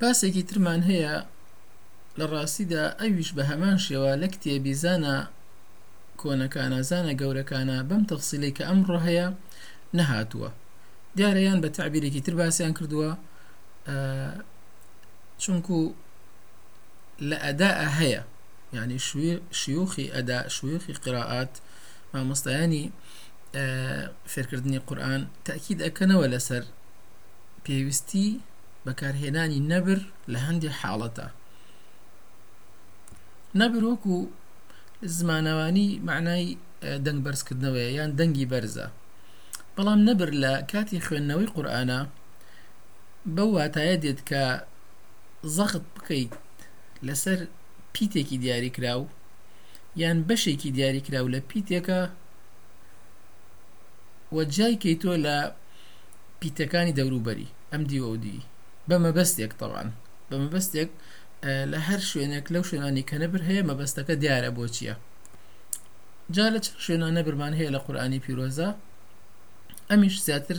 باسێکی ترمان هەیە لە ڕاستیدا ئەویش بە هەمان شێوە لە کتێبی زانە کۆنەکانە زانە گەورەکانە بەم تەفسیلی کە ئەمڕۆ هەیە نەهاتووە. دیارەیان بە تعبیرێکی تر باسییان کردووە چونکو لە ئەدا هەیە يعني شيوخي ئەدا شوویخی قراءات مامۆستایانی فێرکردنی قورآن تاکید ئەەکەنەوە لەسەر پێویستی بەکارهێنانی نەبر لە هەندێک حاڵەتە. نەبر وەکو زمانەوانی معنای دەنگ بەرزکردنەوەی یان دەنگی بەرزە. بەڵام نەبر لە کاتی خوێندنەوەی قورآە بەو واتایە دێت کە زەخت بکەیت لەسەر پیتێکی دیاریکراو یان بەشێکی دیاریکراو لە پیتێکە وەجای کەی تۆ لە پیتەکانی دەوروبەری ئەم دیوەودی بە مەبەستێک تەوان بە مەبەستێک لە هەر شوێنێک لەو شوێنانی کە نەبر هەیە مەبەستەکە دیارە بۆ چییە؟ جا لە چەند شوێنانە برمان هەیە لە قورآانی پیرۆزە ئەمیش زیاتر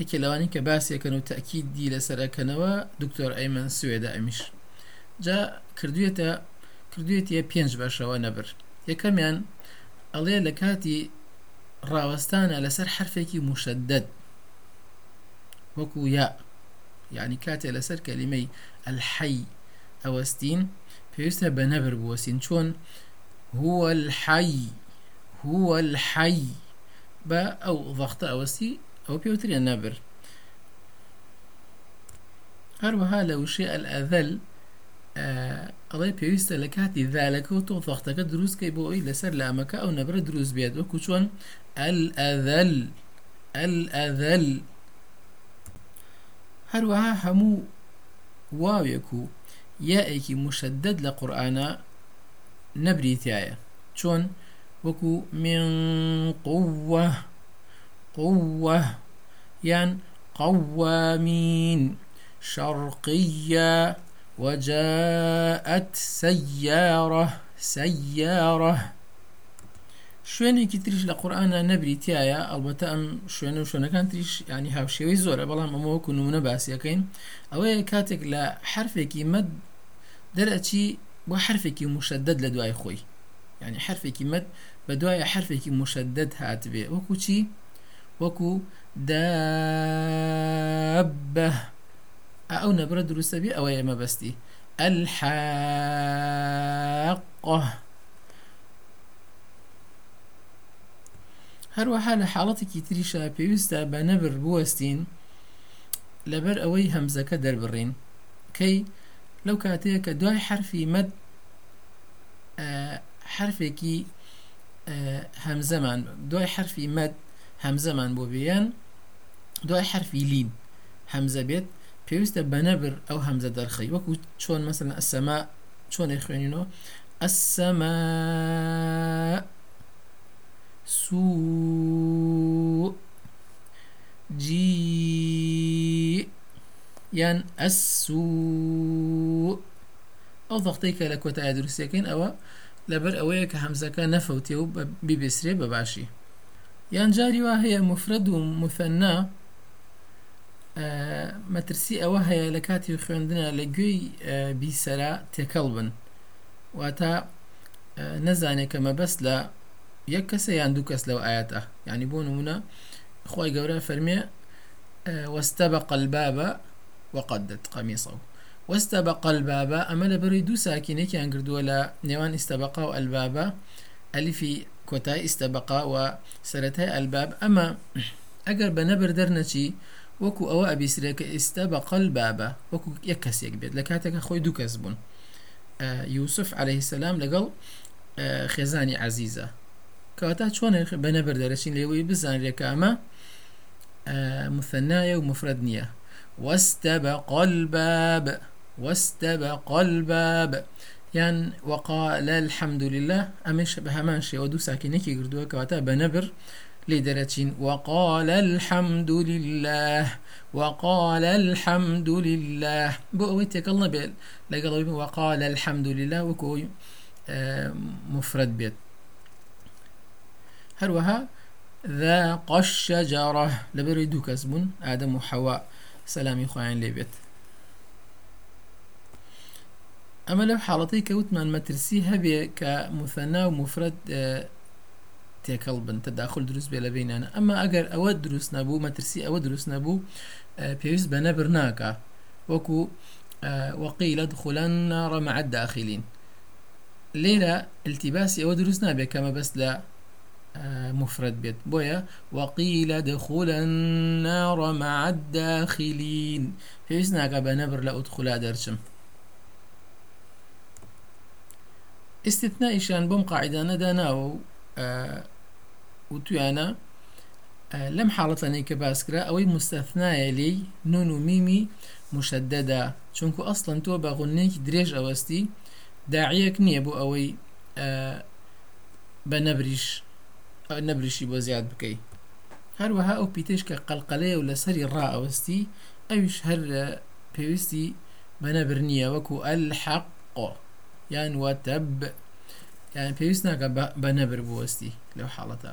یەکێ لەوانی کە باسیەکەن و تاکیدی لەسەرەکەنەوە دکتۆر ئەیمەن سوێدا ئەمیش. جا کردوێتە کردوێتە پێنج بەشەوە نەبر. یەکەمیان ئەڵێ لە کاتی ڕاوەستانە لەسەر حرفێکی مشدد. وەکو یا. یعنی کاتێ لەسەر کەلیمەی ئەلحەی ئەوەستین پێویستە بە نەبر بوەسین چۆن هو الحي هو الحي. بە ئەو ضغطە ئەوەستی ئەو پێوترێن نەبر هەروەها لە وشێ ئەلئەذەل ئەڵێ پێویستە لە کاتی ذالەکە و تۆ فەختەکە دروستکەی بۆ ئەوی لەسەر لامەکە ئەو نەبرە دروست بێت وەکو چۆن ئەلئەذەل ئەلئەذەل هەروەها هەموو واوێک و یائێکی مشدد لە قورآانە نەبریتایە چۆن؟ وەکو من قوة قوة یان قوامين شرقية وجاءت سيارة سيارة شوێنێکی تریش لە قورآانە نەبریتایە ئەلبەتە ئەم شوێنە و شوێنەکان تریش ینی هاوشێوەی زۆرە بەڵام ئەمەوەکو نمونە باسیەکەین. ئەوەیە کاتێک لە حرفێکی مەد دەرەچی بۆ حرفێکی مشدد لە دوای خۆی. ینی حرفێکی مەد بە دوایە حرفێکی مشدد هاتبێ وەکو چی؟ وەکو دابە. ئەو نەبرە دروستەبی ئەوەیە مەبەستی. الحاقة. هەروەها لە حاڵەتێکی تریشە پێویستە بە نەبر بوەستین لەبەر ئەوەی هەمزەکە دەربڕین. کەی لەو کاتەیە کە دوای حرفی مەد حرفێکی هەمزەمان دوای حرفی مەد هەمزەمان بۆ بیان دوای حرفی لین هەمزە بێت پێویستە بەنەبر ئەو هەمزە دەرخی وەکو چۆن مەسن ئەسەما چۆنێ خوێنینەوە؟ ئەسەما سوء. جي یان ئەسوو ئەو دەختەی کە لە کۆتای دروستەکەین ئەوە لەبەر ئەوەیە کە هەمزەکە نەفەوتێ و بیبێسرێ بە باشی یان جاری وا هەیە مفرد و مثەننا مەترسی ئەوە هەیە لە کاتی خوێندنە لە گوێی بیسەرا تێکەڵ بن واتە نەزانێت کە مەبەست لە یەک کەسە یان دوو کەس لەو ئاەتە ینی بۆ نمونە خۆی گەورە فەرمێ واستبق الباب وقدت قميصه. واستبق الباب أما لبري دو ساكنة كان قردوا لا نيوان استبقا والباب ألفي كوتاي استبقا وسرتها الباب. أما أجر بنبر درنتي ئەبیسرێکە ئێستا بە قەلبابە وەکو یەک کەسێک بێت لە کاتێکە خۆی دوو کەس بوون یوسف عليه سلام لەگەڵ خێزانی عزیزە کەواتا چۆن بەنەبەر دەرەچین لێوەی بزانرێکە ئەمە مثنایە و مفرد نییە. واستبق الباب واستبق الباب یان وقال الحمد لله ئەمەش بە هەمان شێوە دوو ساکینێکی کردووە کەواتە بەنەبر لدرجة وقال الحمد لله وقال الحمد لله بويتك الله بيل لقال وقال الحمد لله آه، مفرد بيت هروها ذاق الشجرة لبريدو كسبون آدم وحواء. سلامي خوين لبيت ئەمە لەو حاڵەتی کەوتمان مەترسی هەبێ کە و مفرەت تێکەڵ بن تەداخل دروست بێ لە بینانە ئەمە ئەگەر ئەوە دروست نەبوو مەترسی ئەوە دروست نەبوو پێویست بە نەبر ناکە وەکو وەقیلە دخولان ناڕە مەعەد داخلین لێرە لە مفرد بيت. بويا وقيل ادخل النار مع الداخلين. بە نەبر لە ئوتخلا دەرچم استثنائیشان بۆم قاعدانەدا ناوە و و تویانە لەم حاڵەتەنەی کە باسکرا ئەوەی مستەثنایە لی نون و میمی مشددە چونکو ئەسڵەن تۆ بە غونێکی درێژ ئەوەستی داعیەک نییە نەبریشی بۆ زیاد بکەیت هەروەها ئەو پیتش کە قەلقەلەیە و لەسەری ڕائەوەستی ئەویش هەر پێویستی بە نەبر نییە وەکو ئەلحەق یان وەتەب یان پێویست ناکە بە نەبر بوەستی لەو حاڵەتە